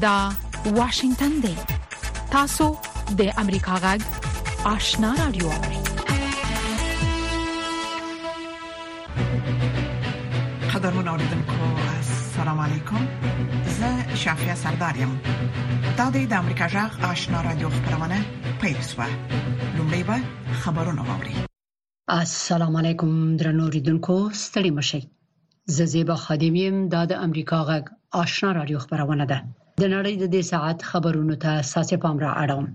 دا واشنگتن دی تاسو د امریکا غږ آشنا رادیو قدرمن اوریدونکو السلام علیکم زه شافیا سردار یم دا د امریکا غږ آشنا رادیو خبرونه پیل شوه لومړی به خبرونه واوري السلام علیکم درنو ریدونکو ستړي مشي زه زیبا خادم یم دا د امریکا غږ آشنا رادیو خبرونه ده د نړۍ د دې ساعت خبرونو ته ساسې پام را اړوم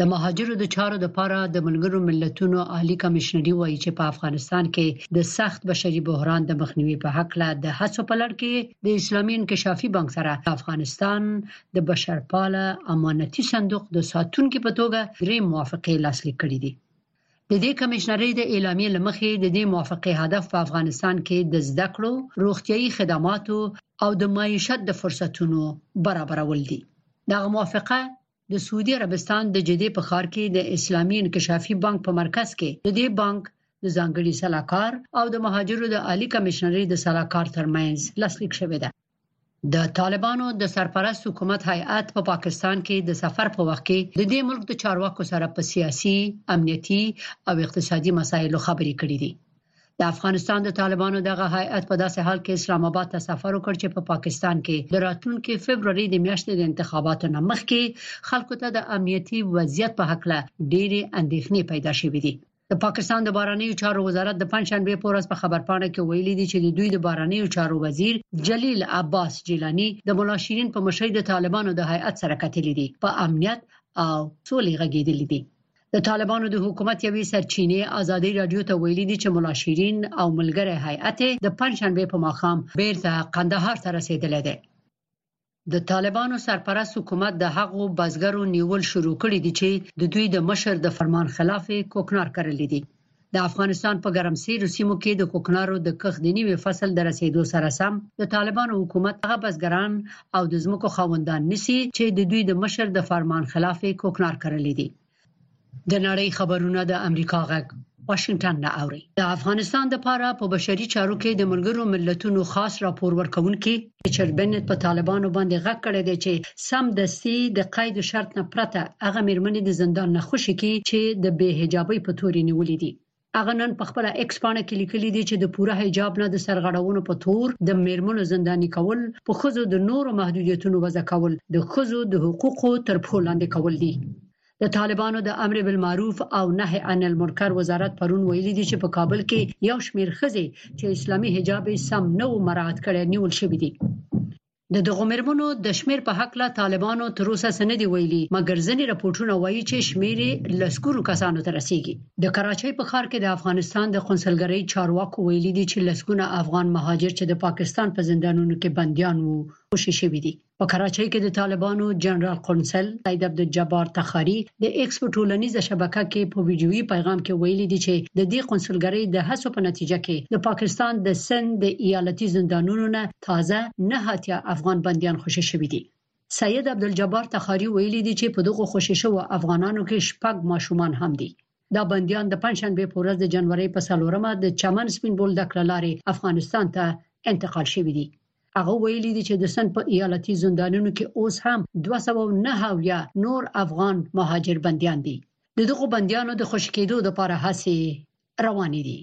د مهاجرو د چارو د پاره د ملګرو ملتونو عالی کمشنري وایي چې په افغانستان کې د سخت بشري بحران د مخنیوي په حق له د هڅو په لړ کې د اسلامي انکشافي بانک سره افغانستان د بشرپاله امانتي صندوق د ساتونکو په توګه درې موافقې لاسلیک کړې دي د دې کمشنرۍ د اعلامیې لمخې د دې موافقې هدف په افغانستان کې د زده کړو، روغتيایي خدماتو او د معیشت د فرصتونو برابرول دي. دغه موافقه د سعودي عربستان د جدې په ښار کې د اسلامي انکشافي بانک په مرکز کې د دې بانک د ځانګړي سلاکار او د مهاجرو د عالی کمشنرۍ د سلاکار ترمنځ لاسلیک شوې ده. د طالبانو د سرپرست حکومت هیئت په پاکستان کې د سفر په وخت کې د دې ملک د چارواکو سره په سیاسي، امنیتي او اقتصادي مسایلو خبرې کړې دي. د افغانستان د طالبانو دغه هیئت په داسې حال کې اسلام آباد ته سفر وکړ چې په پا پاکستان کې د راتلونکي فبروري د میاشتې د انتخاباتو نه مخکې خلکو ته د امنیتي وضعیت په اړه ډېری اندېښنې پیدا شوې دي. د پاکستان د بهرنیو چارو وزارت د پنځشنبه په ورځ په خبرپاڼه کې ویلي دي چې د دوی د بهرنیو چارو وزیر جلیل عباس جیلانی د مولا شیرین په مشرۍ د طالبانو د هیئت سره کتلې دي په امنیت او سولې غږیدلې دي د طالبانو د حکومت یوې سرچینې ازادي رادیو ته ویلي دي چې مولا شیرین او ملګری هیئت د پنځشنبه په ماښام بیرته قندهار ته رسیدلی دی د طالبانو سرپرست حکومت د هغو بزګرو نیول شروع کړي دي چې د دوی د مشر د فرمان خلاف کوکنار کرلې دي د افغانستان په ګرمسیرو سیمو کې د کوکنارو د کښت د نیوي فصل د رسیدو سره سم د طالبانو حکومت هغه بزګران او د ځمکو خاوندان نسی چې د دوی د مشر د فرمان خلاف کوکنار کرلې دي د نړۍ خبرونه د امریکا غږ واشنگټن نه اوري د افغانستان د پاره په بشري چارو کې د ملګرو ملتونو خاص راپور ورکونکي ریچارډ بنت په طالبانو باندې غږ کړی دی چې سم دستي د قید شرط نه پرته هغه میرمنې د زندان نه خوشي کی چې د بې حجابۍ په تورې نیولې دي هغه نن په خپل ایکس پاڼه کې لیکلي دي چې د پوره حجاب نه د سرغړونو په تور د میرمنو زنداني کول په خزو د نورو محدودیتونو وضع کول د خزو د حقوقو تر پښو لاندې کول دي د طالبانو د امر بالمعروف او نهي عن المنکر وزارت پرون ویلي دي چې په کابل کې یو شمیر خزي چې اسلامي حجاب سم نه و مراعات کړي نیول شوې دي د دغو مېرمنو د شمېر په حق له طالبانو تر اوسه څه نه دی ویلي مګر ځینې راپورټونه وایي چې شمېر یې لسګونو کسانو ته رسیږي د کراچۍ په ښار کې د افغانستان د قونسلګرۍ چارواکو ویلي دي چې لسګونه افغان مهاجر چې د پاکستان په زندانونو کې بندیان وو خوشي شوي دي په کراچۍ کې د طالبانو جنرال قونسل سید عبدالجبار تخاری د ایکس په ټولنیزه شبکه کې په ویډیويي پیغام کې ویلي دي چې د دې قونسلګرۍ د هڅو په نتیجه کې د پاکستان د سند د ایالتي زندانونو نه تازه نه هاتیا افغان بندیان خوشی شوې دي سید عبدالجبار تخاری ویلي دي چې په دغه خوشی شو افغانانو کې شپږ ماشومان هم دي دا بندیان د پنځشنبه په ورځ د جنوري په سلورمه د چمن سپین بولدک لارې افغانستان ته انتقال شوې دي هغه ویلي دي چې د سن په ایالتي زندانونو کې اوس هم 209 یا نور افغان مهاجر بندیان دي دغه بندیانو د خوشکېدو لپاره هڅې روانې دي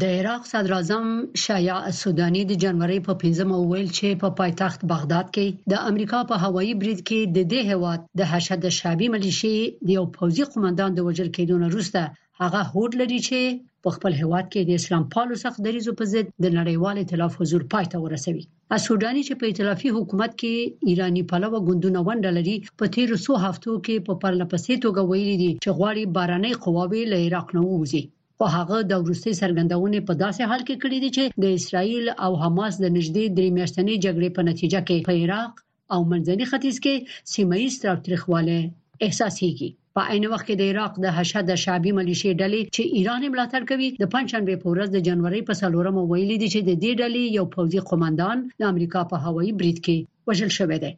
د عراق صدراعظم شیعه السوداني د جنوري په 15مه وویل چې په پایتخت بغداد کې د امریکا په هوایي برید کې د دې هواد د حشد الشعبي ملیشي د یو پوځي قومندان د وژل کېدو نه وروسته هغه هوډ لري چې په خپل هواد کې د اسلام پالو سخت دریزو په ضد د نړیوال ائتلاف حضور پای ته ورسوي اسودانی چې په ائتلافي حکومت کې ایرانی پلوه ګوندونه ونډه لري په تیر څو هفتو کې په پرلپسې توګه ویلي دي چې غواړي بارنۍ قواوې له عراق نه ووزي خو هغه د وروستي څرګندونې په داسې حال کې کړې دي چې د اسرایل او حماس د نږدې درې میاشتنې جګړې په نتیجه کې په عراق او منځني ختیځ کې سیمه ییز تاریخواله احساسېږي په عین وخت کې د عراق د حشد شعبي ملیشي ډلې چې ایران ملاتړ کوي د پنځشنبه په ورځ د جنوري په څلورمه ویلي دي چې د دې ډلې یو پوځي قوماندان د امریکا په هوایي برید کې وژل شوی دی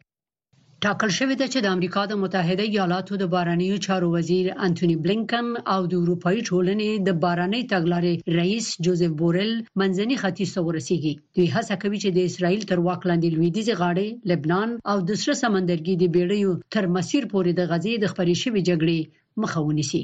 ټاکل شوې ده چې د امریکا د متحده ایالاتو د بارنیو چارو وزیر انټونی بلینکن او د اروپאי ټولنې د بارنۍ تګلارې رئیس جوزف بورل منځني ختیځ ته ورسیږي دوی هڅه کوي چې د اسرایل تر واک لاندې لویدیځې غاړې لبنان او د سره سمندرګي د بیړیو تر مسیر پورې د غزې د خپرې شوې جګړې مخه ونیسي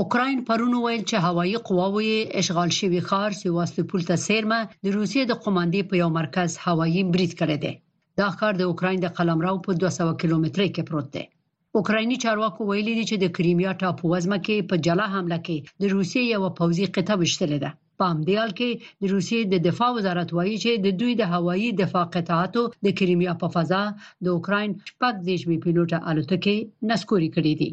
اوکراین پرون ویل چې هوایي قواوو یې اشغال شوی ښار سیواستوپول ته سیرمه د روسیې د قوماندې په یو مرکز هوایي برید کړی دی دا ښار د اوکراین د قلمرو په 200 کیلومترۍ کې پروت دی اوکرایني چارواکو ویلي دي چې د کریمیا ټاپو وزمه کې په جلا حمله کې د روسیې یو پوځي قطعه وشتلې ده په همدې حال کې د روسیې د دفاع وزارت وایي چې د دوی د هوایي دفاع قطعاتو د کریمیا په فضا د اوکراین شپږ دیش بي پیلوټه الوتکې نسکوري کړې دي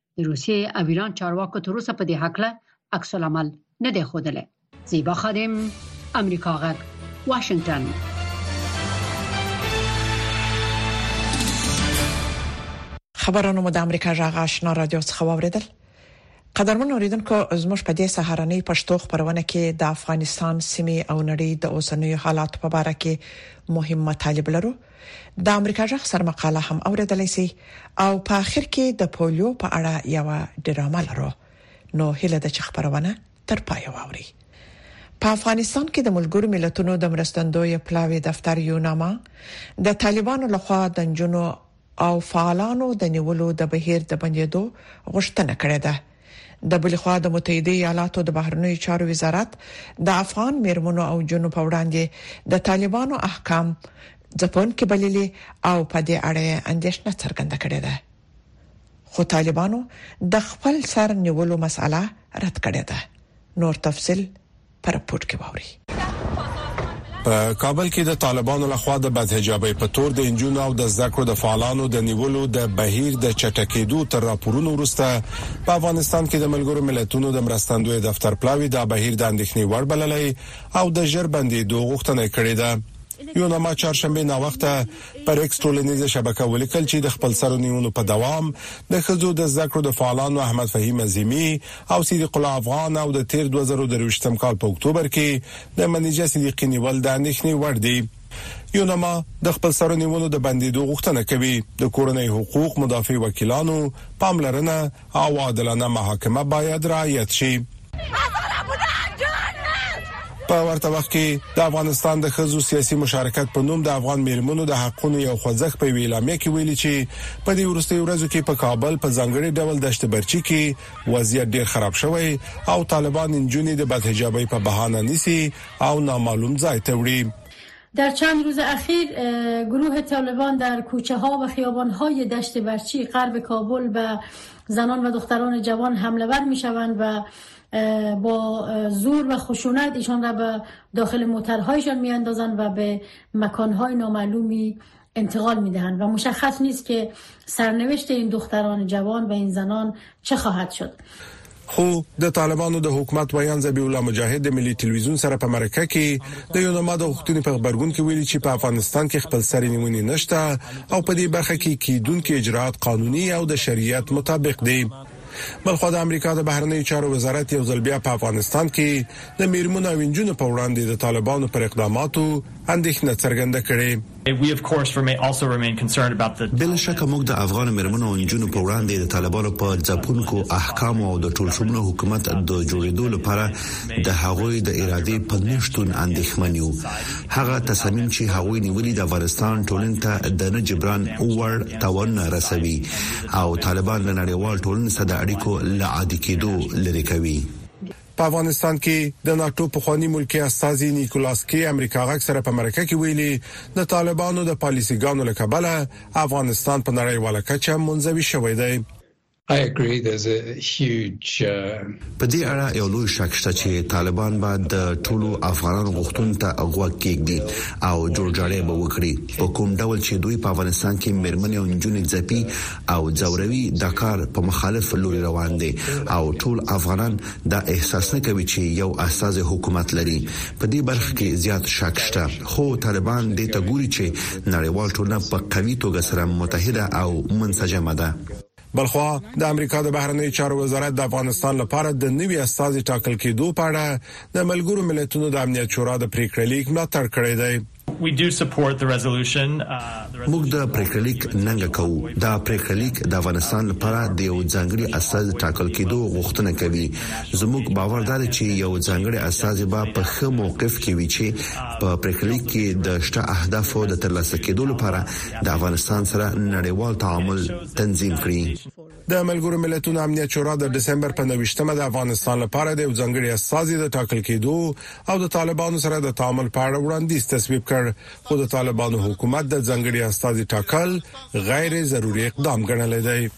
د روسیې او ایران چارواکو تر اوسه په دې حقله عکس العمل نه دی خوده زیبا خادم امریکا غږ واشنگتن خبرونه مو د امریکا جغ آشنا رادیو څخه واوریدل قدرمن اوریدونکو زموږ په دې سهارنۍ پښتو خبرونه کې د افغانستان سیمه او نړۍ د اوسنیو حالاتو په اړه کې مهم مطالب لرو د امریکا جغ سر مقاله هم اوریدلای شي او په اخر کې د پولیو په اړه یو ډرامه لرو نو هله د چ خبرونه تر پای واوري په افغانستان کې د ملګرو ملتونو د مرستندوی پلاوی دفتر یوناما د طالبانو لخوا د جنونو او فعالانو د نیولو د بهیر د بندیدو غوښتنه کړې ده د بل خوا د متحده ایالاتو د بهرنیو چارو وزارت د افغان میرمنو او جنو په وړاندې د طالبانو احکام ځپونکي بللي او په دې اړه یې اندیشنه څرګنده کړې ده خو طالبانو د خپل سر نیولو مسأله رد کړې ده نور تفصيل په رپورت کې واوري په کابل کې د طالبانو لخوا د بدحجابۍ په تور د انجونو او د زده کړو د فعالانو د نیولو د بهیر د چټکېدو تر راپورونو وروسته په افغانستان کې د ملګرو ملتونو د مرستندوی دفتر پلاوی دا بهیر د اندېښنې وړ بللی او د ژر بندیدو غوښتنه کړې ده یو نامه چهارشنبه نا وخته پر ایکس ټولنیزه شبکه ولیکل چې د خپلسرو نیونو په دوام د ښځو د زده کړو د فعالانو احمد فهیم عظیمي او صدیق الله افغان او د تیر 2023 کال په اکتوبر کې د منیجه صدیقي نیول د اندېښنې وړ دي یونما د خپل سرو نیولو د بندیدو غوښتنه کوي د کورنۍ حقوق مدافع وکیلانو پاملرنه او عادلانه محاکمه باید رعایت شي په ورته وخت کې د افغانستان د خزو سیاسي مشارکت په نوم د افغان میرمنو د حقونو یو خوځښت په ویلامه کې ویلي چې په دې ورستي ورځو کې په کابل په ځنګړي ډول دشت برچی کې وضعیت ډیر خراب شوی او طالبان انجونې د بدحجابۍ په بهانه نیسي او نامعلوم ځای ته وړي در چند روز اخیر گروه طالبان در کوچه ها و خیابان های دشت برچی غرب کابل به زنان و دختران جوان حمله ور می شوند و با زور و خشونت ایشان را به داخل موترهایشان میاندازند و به مکانهای نامعلومی انتقال میدهند و مشخص نیست که سرنوشت این دختران جوان و این زنان چه خواهد شد خو د طالبانو د حکومت ویاند ذبیح الله مجاهد د ملي ټلویزیون سره په مرکه کې د یونما د غوښتنې په خبرګون کې ویلي چې په افغانستان کې خپل سر نیونې نشته او په دې برخه کې کیدونکو اجرات قانوني او د شریعت مطابق دي بلخوا د امریکا د بهرنیو چارو وزارت یو ځل بیا په افغانستان کې د میرمنو او انجونو په وړاندې د طالبانو پر اقداماتو اندېښنه څرګنده کړې. بې له شکه موږ د افغان میرمنو او نجونو په وړاندې د طالبانو په ځپونکو احکامو او د ټولشموله حکومت د جوړیدو لپاره د هغوی د ارادې په نشتون اندېښمن یو. هغه تصامیم چې هغوی نیولي د افغانستان ټولنې ته د نه جبران وړ تاوانونه رسوي او طالبان له نړیوال ټولنې سره د اړیکو له عادي کېدو لرې کوي. په افغانستان کې د ناټو پخواني ملکي استازي نیکولاس کي امریکا غږ سره په مرکه کې ویلي، د طالبانو د پالیسي ګانو له کبله افغانستان په نړیواله کچه منزوي شوی دی. په دې اړه یو لوی شک شته چې طالبان به د ټولو افغانانو غوښتنو ته غوږ کیږدي او جوړجاړی به وکړي په کوم ډول چې دوی په افغانستان کې میرمنې او نجونې ځپي او ځوروي دا کار په مخالف لوري روان دی او ټول افغانان دا احساس نه کوي چې یو استازی حکومت لري په دې برخه کې زیات شک شته خو طالبان دې ته ګوري چې نړیوال ټولنه په قوي توګه سره متحده او منسجمه ده بلخوا د امریکا د بهرنیو چارو وزارت د افغانستان لپاره د نوي استازي ټاکل کېدو په اړه د ملګرو ملتونو د امنیت شورا د پریکړه لیک ملاتړ کړی دی. موږ د پریکړه لیک ننګه کوو. دا پریکړه لیک د افغانستان لپاره د یو ځانګړي استازي ټاکل کېدو غوښتنه کوي. زموږ باور دا دی چې یو ځانګړی استازی به په ښه موقف کې وي چې په پریکړه لیک کې د شته اهدافو د ترلاسه کېدو لپاره د افغانستان سره نړیوال تعامل تنظیم کړي. د ملګرو ملتونو امنیت شورا د ډسمبر په نویشتمه د افغانستان لپاره د یو ځانګړي استازي د ټاکل کېدو او د طالبانو سره د تعامل په اړه وړاندیز تصویب کړ، خو د طالبانو حکومت د ځانګړي استازي ټاکل غیر ضروري اقدام ګڼلی دی.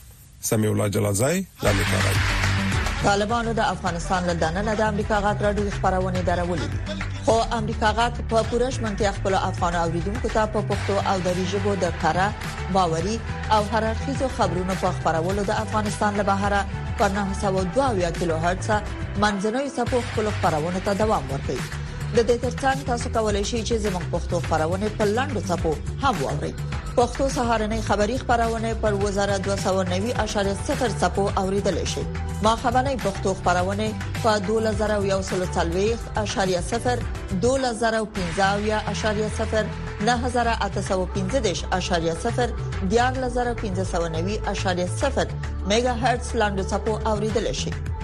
سميع الله جلالزای د امریکا غږ طالبانو د افغانستان له دننه د امریکا غږ راډیو خبرونه درولې دي خو امریکا غږ په پوره شمنتیا خپل افغان اوریدونکو ته په پښتو او دری ژبه د کره باوري او هررخیزو خبرونو په خبرولو د افغانستان له بهره پر 902 کیلو هرتز منځنوي سپو خپل خبرونه ته دوام ورکوي د دې ترڅنګ تاسو کولی شئ چې زموږ پښتو خبرونه په لاندو ټکو هم واورئ پښتو سهارنې خبری خبرونه پر وزارت 290.0 ټکو اوریدل شي ما خبرنې پښتو خبرونه په 2140.0 2015.0 9815.0 14590.0 میگا هرتز لاندو ټکو اوریدل شي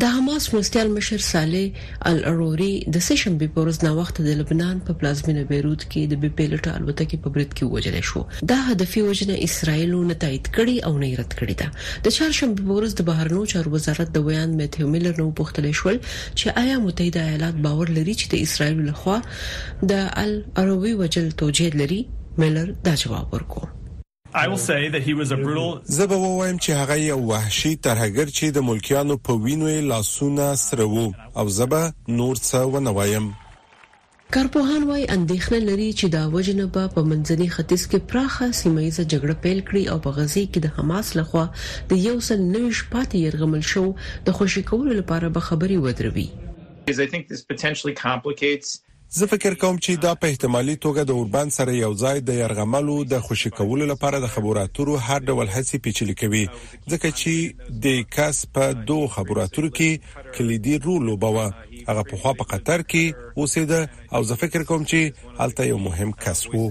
د حماس مرستیال مشر صالح العروري د سه شنبې په ورځ ناوخته د لبنان په پلازمینه بیروت کې د بي پیلوټه الوتکې په برید کې وژل شو دا هدفي وژنه اسرایل نه تایید کړي او نه رد کړي ده د چهارشنبې په ورځ د بهرنیو چارو وزارت د ویاند میتیو میلر نو پوښتل شول چې آیا متحده ایالات باور لري چې د اسرایل لخوا د العروي وجل توجیه لري میلر دا جواب ورکړ زه به ووایم چې هغه یو وحشي ترهګر چې د ملکیانو په وینو یې لاسونه سره وو او زه به نور څه ونه وایم. کارپوهان وايي اندېښنه لري چې دا وژنه به په منځني ختیځ کې پراخه سیمه ییزه جګړه پیل کړي او په غزې کې د حماس له خوا د یو سل نویشت پاتې یرغمل شوو د خوشې کولو لپاره به خبرې ودروي. زه فکر کوم چی دا په احتمالی توګه د اوربند سره یو ځای د یرغملو د خوشی کولو لپاره د خبرو اترو هر ډول هڅی پیچلی کوی ځکه چی دی کس په دغو خبرو اترو کی کلیدی رول لوبوه هغه پخوا په قطر کی اوسیده او زه فکر کوم چی هلته یو مهم کس وو.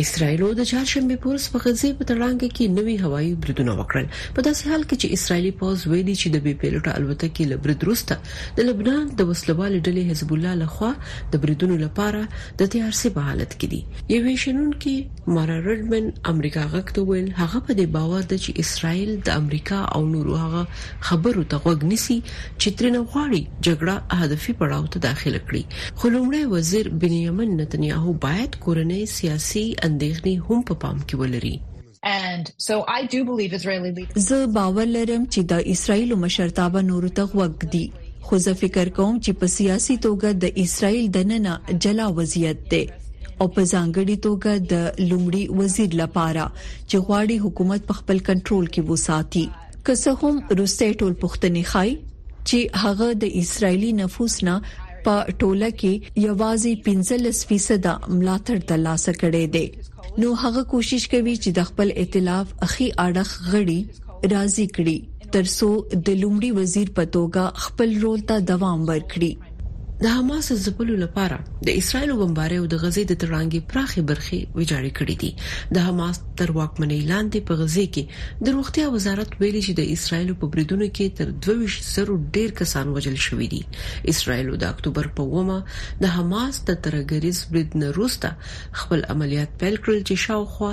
اسرایل د چهارشنبه په ورځ په غزې په تړانګه کې نوي هوایي بریدونه وکړل په داسې حال کې چې اسرایلی پوز ویلي چې د بي پیلوټه الوتکې له برید وروسته د لبنان د وسلوالې ډلې حزب الله لخوا د بریدونو لپاره د تیارسي په حالت کې دي یوې شنونکې مارا رډمن امریکا غږ ته ویل هغه په دې باور ده چې اسرایل د امریکا او نورو هغه خبرو ته غوږ نیسي چې ترنه غواړي جګړه هدفي پړاو ته داخله کړي خو لومړی وزیر بنیامین نتنیاهو باید کورنۍ سیاسي اندېښنې هم په پام کې ولري. زه باور لرم چې د اسراییل مشرتابه نورو ته غوږ ږدي، خو زه فکر کوم چې په سیاسي توګه د اسراییل دننه جلا وضعیت دی او په ځانګړي توګه د لومړي وزیر لپاره چې غواړي حکومت په خپل کنټرول کې وساتي. که څه هم روسي ټول پښتني خای چې هغه د اسرایلی نفوس نه په ټوله کې یوازې 15% ملاتړ ترلاسه کړی دی نو هغه کوشش کوي چې د خپل ائتلاف اخی اړخ غړي راضي کړي ترڅو د لومړي وزیر په توګه خپل رول ته دوام ورکړي د حماس د ځپلو لپاره د اسرائیلو بمباریو د غزې د تړانګې پراخې برخې ویجاړې کړې دي. د حماس تر واکمنۍ لاندې په غزې کې د روغتیا وزارت ویلي چې د اسرائیلو په بریدونو کې تر دوه ویشت زرو ډېر کسان وژل شوي دي. اسرائیلو د اکتوبر په اوومه د حماس د ترهګریز برید نه وروسته خپل عملیات پیل کړل چې شاوخوا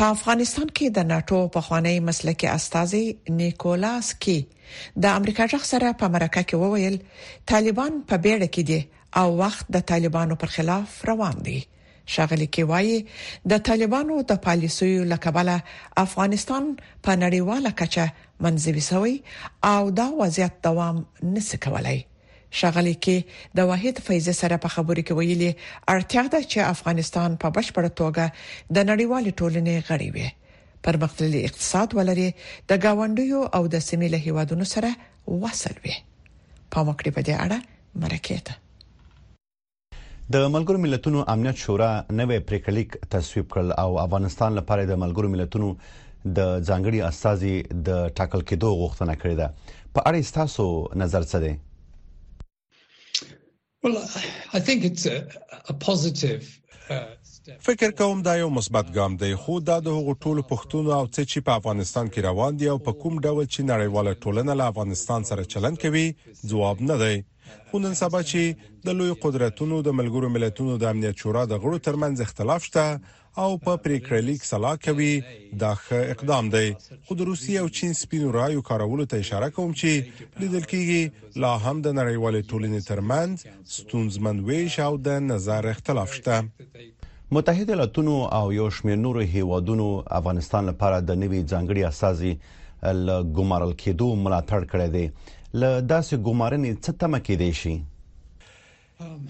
په افغانستان کې د ناتو پخوانی مسلکي استاذي نیکولاس کی د امریکا جغ سره په مرکه کې وویل طالبان په بیړه کې دي او وخت د طالبانو پر خلاف روان دی شاغلی کی وایي د طالبانو د پالیسیو لکبله افغانستان په نړیواله کچه منځوي سوی او دا وضعیت دوام نسي کولای ښاغلي کي د واحد فیضي سره په خبرو کې ویلي، اړتیا ده چې افغانستان په بشپړه توګه د نړیوالې ټولنې غړی وي، پرمختللی اقتصاد ولري، د ګاونډیو او د سیمې له هیوادونو سره وصل وي. پام وکړئ په دې اړه مرکې ته. د ملګرو ملتونو امنیت شورا نوې پریکړه لیک تصویب کړ او افغانستان لپاره د ملګرو ملتونو د ځانګړي استاذي د ټاکل کېدو غوښتنه کړې ده په اړه تاسو نظر څه دی Well, I think it's a, a positive فکر کوم دا یو مثبت ګام دی خو دا د هغو ټولو پښتون او څه چې په افغانستان کې روان دي او په کوم ډول چې نړیواله ټولنه له افغانستان سره چلن کوي ځواب نه دی خو نن سبا چې د لوی قدرتونو د ملګرو ملتونو د امنیت شورا د غړو ترمنځ اختلاف شته او په پریکړه لیک سلا کوي دا ښه اقدام دی خو د روسیې او چین سپینو رایو کارولو ته اشاره کوم چې لیدل کیږي لا هم د نړیوالې ټولنې ترمنځ ستونزمن ویش او د نظر اختلاف شته متحده ایالاتونو او یو شمېر نورو هیوادونو افغانستان لپاره د نوي ځانګړي استازي له ګمارل کېدو ملاتړ کړی دی له داسې ګمارنې څه تمه کېدای شي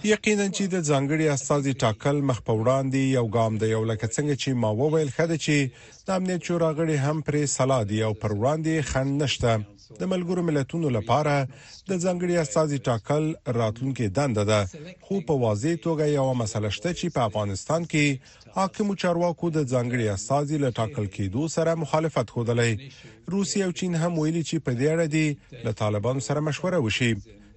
یقینا چې د ځانګړي استاذ ټاکل مخ په وړاندې یو ګام دی یو لکه څنګه چې ما وویل خده چې د امنیت شورا غړي هم پرې صلاح دی او پر وړاندې خند نشته د ملګرو ملتونو لپاره د ځانګړي استاذ ټاکل راتلونکي دنده ده خو په واضح توګه یو مسله شته چې په افغانستان کې حاکمو چارواکو د ځانګړي استازي له ټاکل کېدو سره مخالفت ښودلی روسیه او چین هم ویلي چې په دې اړه دې له طالبانو سره مشوره وشي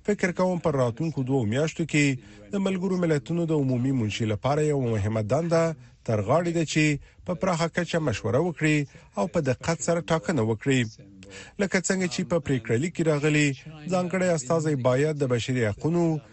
فکر کوم پر راتلونکو دوو میاشتو کې د ملګرو ملتونو د عمومي منشي لپاره یو مهمه دنده تر غاړې ده چې په پراخه کچه مشوره وکړي او په دقت سره ټاکنه وکړي لکه څنګه چې په پریکړه لیک راغلي ځانګړی استاذ باید د بشري حقوقو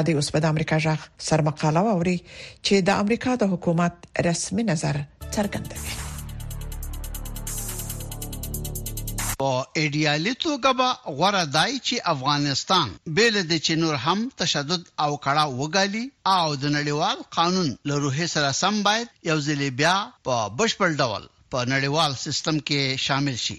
ادي اوس به د امریکا جغ سرمقاله ووري چې د امریکا د حکومت رسمي نظر څرګندوي په ایډیالي توګه به غوړه دای چې افغانستان بیل د چې نور هم تشدد او کړه وګالي او د نړیوال قانون له روحي سره سم باید یو ځلې بیا په بشپړ ډول په نړیوال سیستم کې شامل شي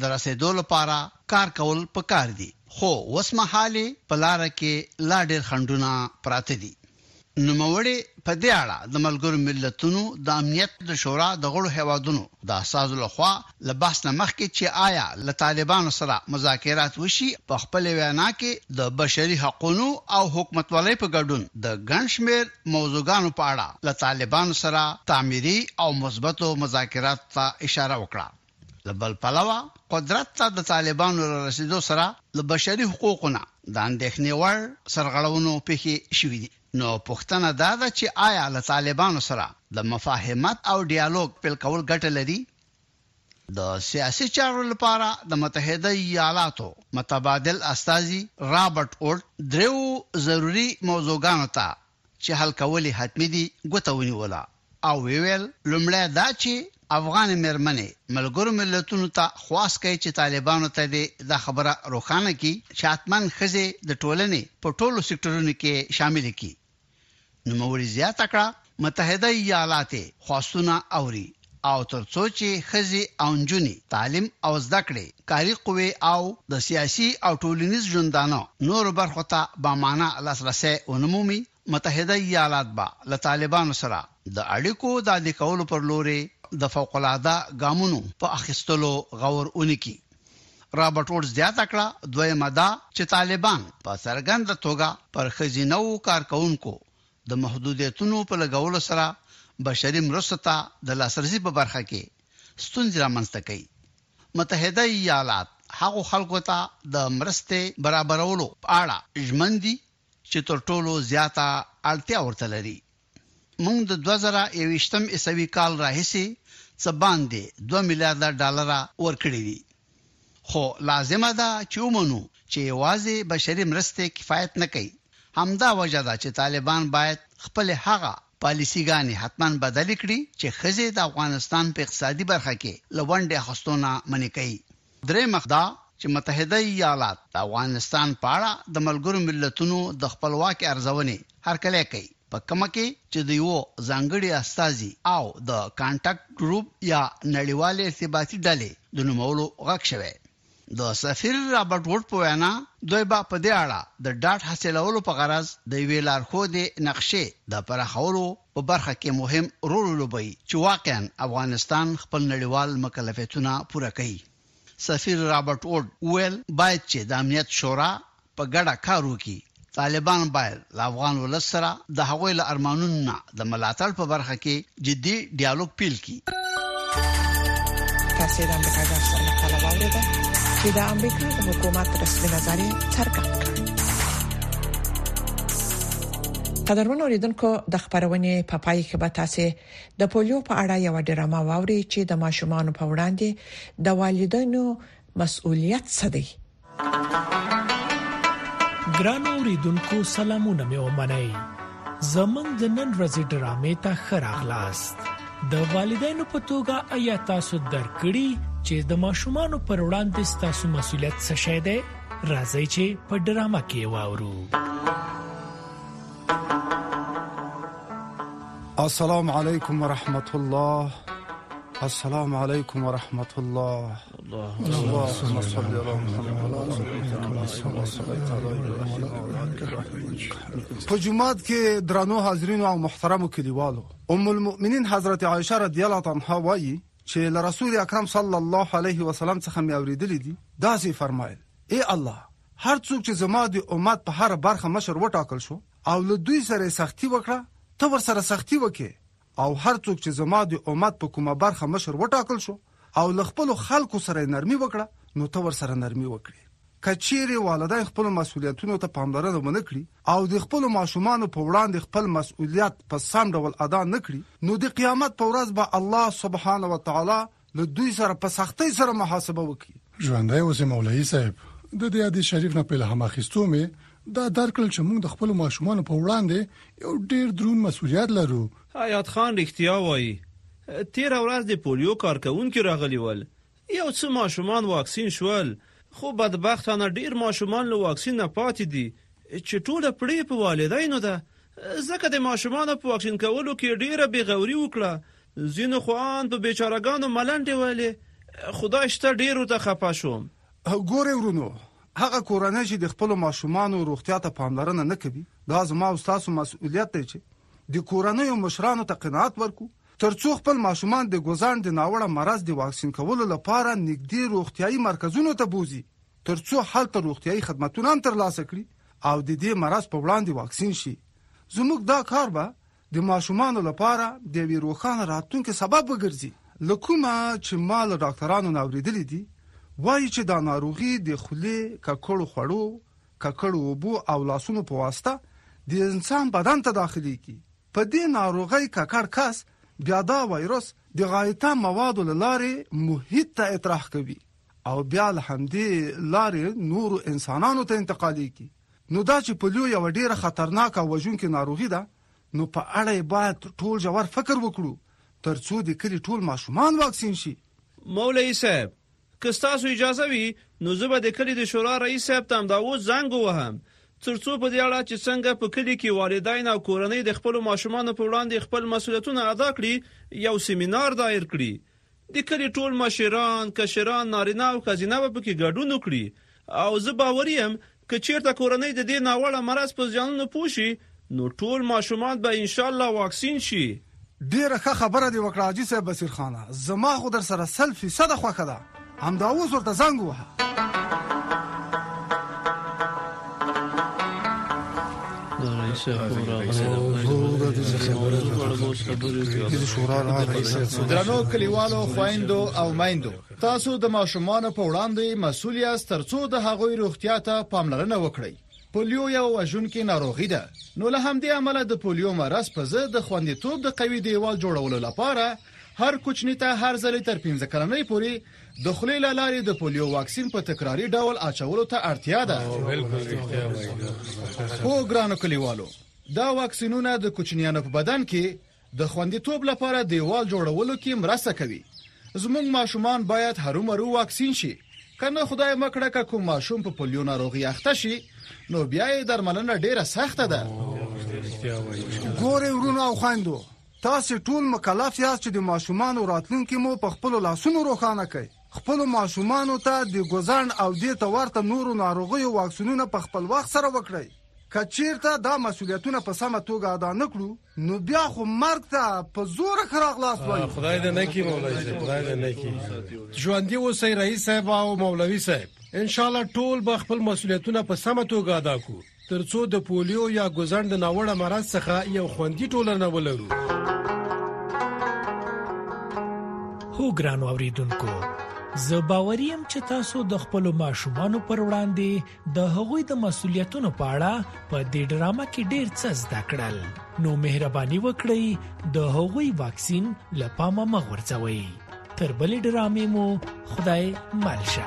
د رسېدو لپاره کار کول په کار دي، خو وسمهال یې په لاره کې لا ډېر خنډونه پراته دي. نوموړې په دې اړه د ملګرو ملتونو د امنیت د شورا د غړو هېوادونو د استازو له خوا له بحث نه مخکې چې آیا له طالبانو سره مذاکرات وشي په خپلې وینا کې د بشري حقونو او حکومتولۍ په ګډون د ګڼ شمېر موضوعګانو په اړه له طالبانو سره تعمیري او مثبتو مذاکراتو ته اشاره وکړه. له بل پلوه قدرت ته د طالبانو له رسیدو سره له بشري حقوقو نه د اندېښنې وړ سرغړونو پېښې شوي دي نو پوښتنه دا ده چې آیا له طالبانو سره د مفاهمت او ډیالوګ پیل کول ګټه لري؟ د سیاسي چارو لپاره د متحده ایالاتو متبادل استازي رابرټ اولټ دریو ضروري موضوعګانو ته چې حل کول یې حتمي دي، ګوته ونیوله او ویې ویل، لومړی دا چې افغانې مېرمنې ملګرو ملتونو ته خواست کوي چې طالبانو ته دې دا خبره روښانه کړي چې حتماً ښځې د ټولنې په ټولو سکټورونو کې شاملې کړي. نوموړي زیاته کړه، متحده ایالات یې خواستونه اوري. او تر څو چې ښځې او نجونې تعلیم او زده کړې، کاري قوې او د سیاسي او ټولنیز ژوندانه نورو برخو ته با معنی لاسرسی ونه مومي، متحده ایالات به له طالبانو سره د اړیکو د عادي کولو پر لورې د فوق العاده ګامونو په اخیستلو غور ونه کړي. رابرټ ووډز زیاته کړه، دویمه دا چې طالبان په څرګنده توګه پر ښځینه وو کارکوونکو د محدودیتونو په لګولو سره بشري مرستو ته د لاسرسي په برخه کې ستونزې رامنځته کوي. متحده ایالات هغو خلکو ته د مرستې برابرولو په اړه ژمن دي چې تر ټولو زیاته اړتیا ورته لري. موږ د دوه زره یوویشت عیسوي کال راهیسې څه باندې دوه میلیارده ډالره ورکړي دي. خو لازمه ده چې ومنو چې یوازې بشري مرستې کفایت نه کوي. همدا وجه ده چې طالبان باید خپلې هغه پالیسي ګانې حتماً بدلې کړي چې ښځې د افغانستان په اقتصادي برخه کې له ونډې اخستو نه منې کوي. درېیمه دا چې متحده ایالات د افغانستان په اړه د ملګرو ملتونو د خپلواکې ارزونې، هرکلی کوي، په کومه کې چې د یوه ځانګړي استازي او د کانټاکټ ګروپ یا نړیوالې ارتباطي ډلې د نومولو غږ شوی. د سفیر رابرټ ووډ په وینا، دوی به په دې اړه د ډاډ حاصلولو په غرض د یوې لارښودې نقشې د پراخولو په برخه کې مهم رول ولوبوي چې واقعاً افغانستان خپل نړیوال مکلفیتونه پوره کوي. سفیر رابرټ ووډ وویل، باید چې د امنیت شورا په ګډه کار وکړي، طالبان باید له افغان ولس سره د هغوی له ارمانونو نه د ملاتړ په برخه کې جدي ډیالوګ پیل کړي. تاسو د امریکا غږ سره مقاله واوریده چې د امریکا د حکومت رسمي نظر څرګند کړ. قدرمن اوریدونکو د خبرونې په پای کې به تاسو د پولیو په اړه یو ډرامه واورئ چې د ماشومان په وړاندې د والدینو مسؤلیت څه دی. ګرانو اوریدونکو سلامونه مې ومنئ زمونږ د نن ورځې ډرامې ته ښه راغلاست د والدینو په توګه آیا تاسو درک کړی چې د ماشومان پر وړاندې ستاسو مسولیت څه شی دی راځئ چې په ډرامه کې واورو السلام علیکم ورحمت الله السلام علیکم ورحمت الله اللهم صل على محمد په جمعات کې درنو حاضرینو او محترمو کلیوالو ام المؤمنین حضرت عائشه رضی الله عنها وایي چې له رسول اکرم صلی الله علیه وسلم څخه مې اوریدلې دي دا سي فرمایل ای الله هر څوک چې زما د امت په هر برخه مشر وټاکل شو او له دوی سره سختی وکړه ته ور سره سختی وکې او هر څوک چې زما د امت په کومه برخه مشر وټاکل شو او له خپلو خلکو سره یې نرمي وکړه نو ته ورسره نرمي وکړې. که چیرې والدین خپلو مسؤلیتونو ته پاملرنه ونه کړي او د خپلو ماشومانو په وړاندې خپل مسؤلیت په سم ډول ادا نه کړي نو د قیامت په ورځ به الله سبحانه وتعالی له دوی سره په سختۍ سره محاسبه وکړي. ژوندی اوسې مولوي صاحب، د دې حدیث شریف نه په الهام اخیستو مې دا درک کړل چې موږ د خپلو ماشومانو په وړاندې یو ډېر دروند مسوولیت لرو. حیات خان رښتیا وایي. تېره ورځ د پولیو کارکوونکي راغلي ول، یو څه ماشومان واکسین شول، خو بدبختانه ډېر ماشومان له واکسین نه پاتې دي، چې ټوله پړې په والدینو ده، ځکه د ماشومانو په واکسین کولو کې یې ډېره بې غوري وکړه، ځینو خو آن په بیچاره ګانو ملنډې ویلې، خدای شته ډیرو ته خفه شوم. ګورئ ورونو، هغه کورنۍ چې د خپلو ماشومانو روغتیا ته پاملرنه نه کوي، دا زما او ستاسو مسؤلیت دی چې د کورنیو مشرانو ته قناعت ورکړو تر څو خپل ماشومان د ګوزڼ د ناوړه مرض د واکسین کولو لپاره نږدې روغتیايي مرکزونو ته بوځي تر څو هلته روغتیايي خدمتونه هم ترلاسه کړي او د دې مرض په وړاندې واکسین شي. زموږ دا کار به د ماشومانو لپاره د یوې روښانه راتلونکې سبب وګرځي. له کومه چې ما له ډاکترانو نه اورېدلي دي، وايي چې دا ناروغي د خولې، ککړو خوړو، ککړو اوبو او لاسونو په واسطه د انسان بدن ته داخلېږي. په دې ناروغۍ ککړ کس بیا دا وایرس د غایطه موادو له لارې محیط ته اطراح کوي او بیا له همدې لارې نورو انسانانو ته انتقالېږي. نو دا چې پولیو یوه ډېره خطرناکه او وژونکې ناروغي ده، نو په اړه یې باید ټول ژور فکر وکړو، تر څو د کلي ټول ماشومان واکسین شي. مولوي صاحب! که ستاسو اجازه وي، نو زه به د کلي د شورا رئیس صاحب ته همدا اوس زنګ ووهم، تر څو په دې اړه چې څنګه په کلي کې والدین او کورنۍ د خپلو ماشومانو په وړاندې خپل مسؤلیتونه ادا کړي، یو سیمینار دایر کړي. د کلي ټول مشران، کشران، نارینه او ښځینه به پکې ګډون وکړي او زه باوري یم که چېرته کورنۍ د دې ناوړه مرض په زیانونو پوه شي نو ټول ماشومات به ان شاء الله واکسین شي. ډېره ښه خبره دې وکړه حاجي صاحب بصیر خانه، زما خو درسره سل فیصده خوښه ده، همدا اوس ورته زنګ ووهه. درنو کلیوالو خويندو او میندو تاسو د ماشومان په وړاندې مسول یاست ترڅو د هغوی روغتیا ته پاملرنه وکړئ پولیو یو وژونکې ناروغي ده نو له همدې امله د پولیو مرض په ضد د خوندیتوب د قوي دیوال جوړولو لپاره هر کوچني ته هر ځلې تر 15 کلنۍ پورې د خولې له لارې د پولیو واکسین په تکراري ډول اچولو ته اړتیا ده. هو ګرانو کلیوالو، دا واکسینونه د کوچنیانو په بدن کې د خوندیتوب لپاره دیوال جوړولو کې مرسته کوي. زموږ ماشومان باید هرومرو واکسین شي. کنه خدای مکړه که کوم ماشوم په پولیو ناروغي اخته شي نو بیا یې درملنه ډیره سخته ده. ګوره ورونو او خويندو تاسې ټول مکلف یاست چې د ماشومانو راتلونکې مو په خپلو لاسونو روښانه کړئ. خپلو ماشومانو ته د ګوزڼ او دې ته ورته نورو ناروغیو واکسینونه په خپل وخت سره وکړئ. که چیرته دا مسولیتونه په سمه توګه ادا نه کړو نو بیا خو مرګ ته په زوره ښه راغلاست وایو. خدای دې نه کړي مولوي صاحب، خدای دې نه کړي. ژوندي اوسئ رئیس صاحب او مولوي صاحب. انشاءالله ټول به خپل مسولیتونه په سمه توګه ادا کړو. تر څو د پولیو یا ګوزڼ د ناوړه مرض څخه یو خوندي ټولنه ولرو هو ګران اوریدونکو زه باوري يم چې تاسو د خپل ماشومان پر وړاندې د هغوی د مسولیتونو په اړه په دې ډرامه کې ډیر څه زده کړل نو مهرباني وکړئ د هغوی واکسین لپاره مغورځوي تر بلې ډرامې مو خدای مل شه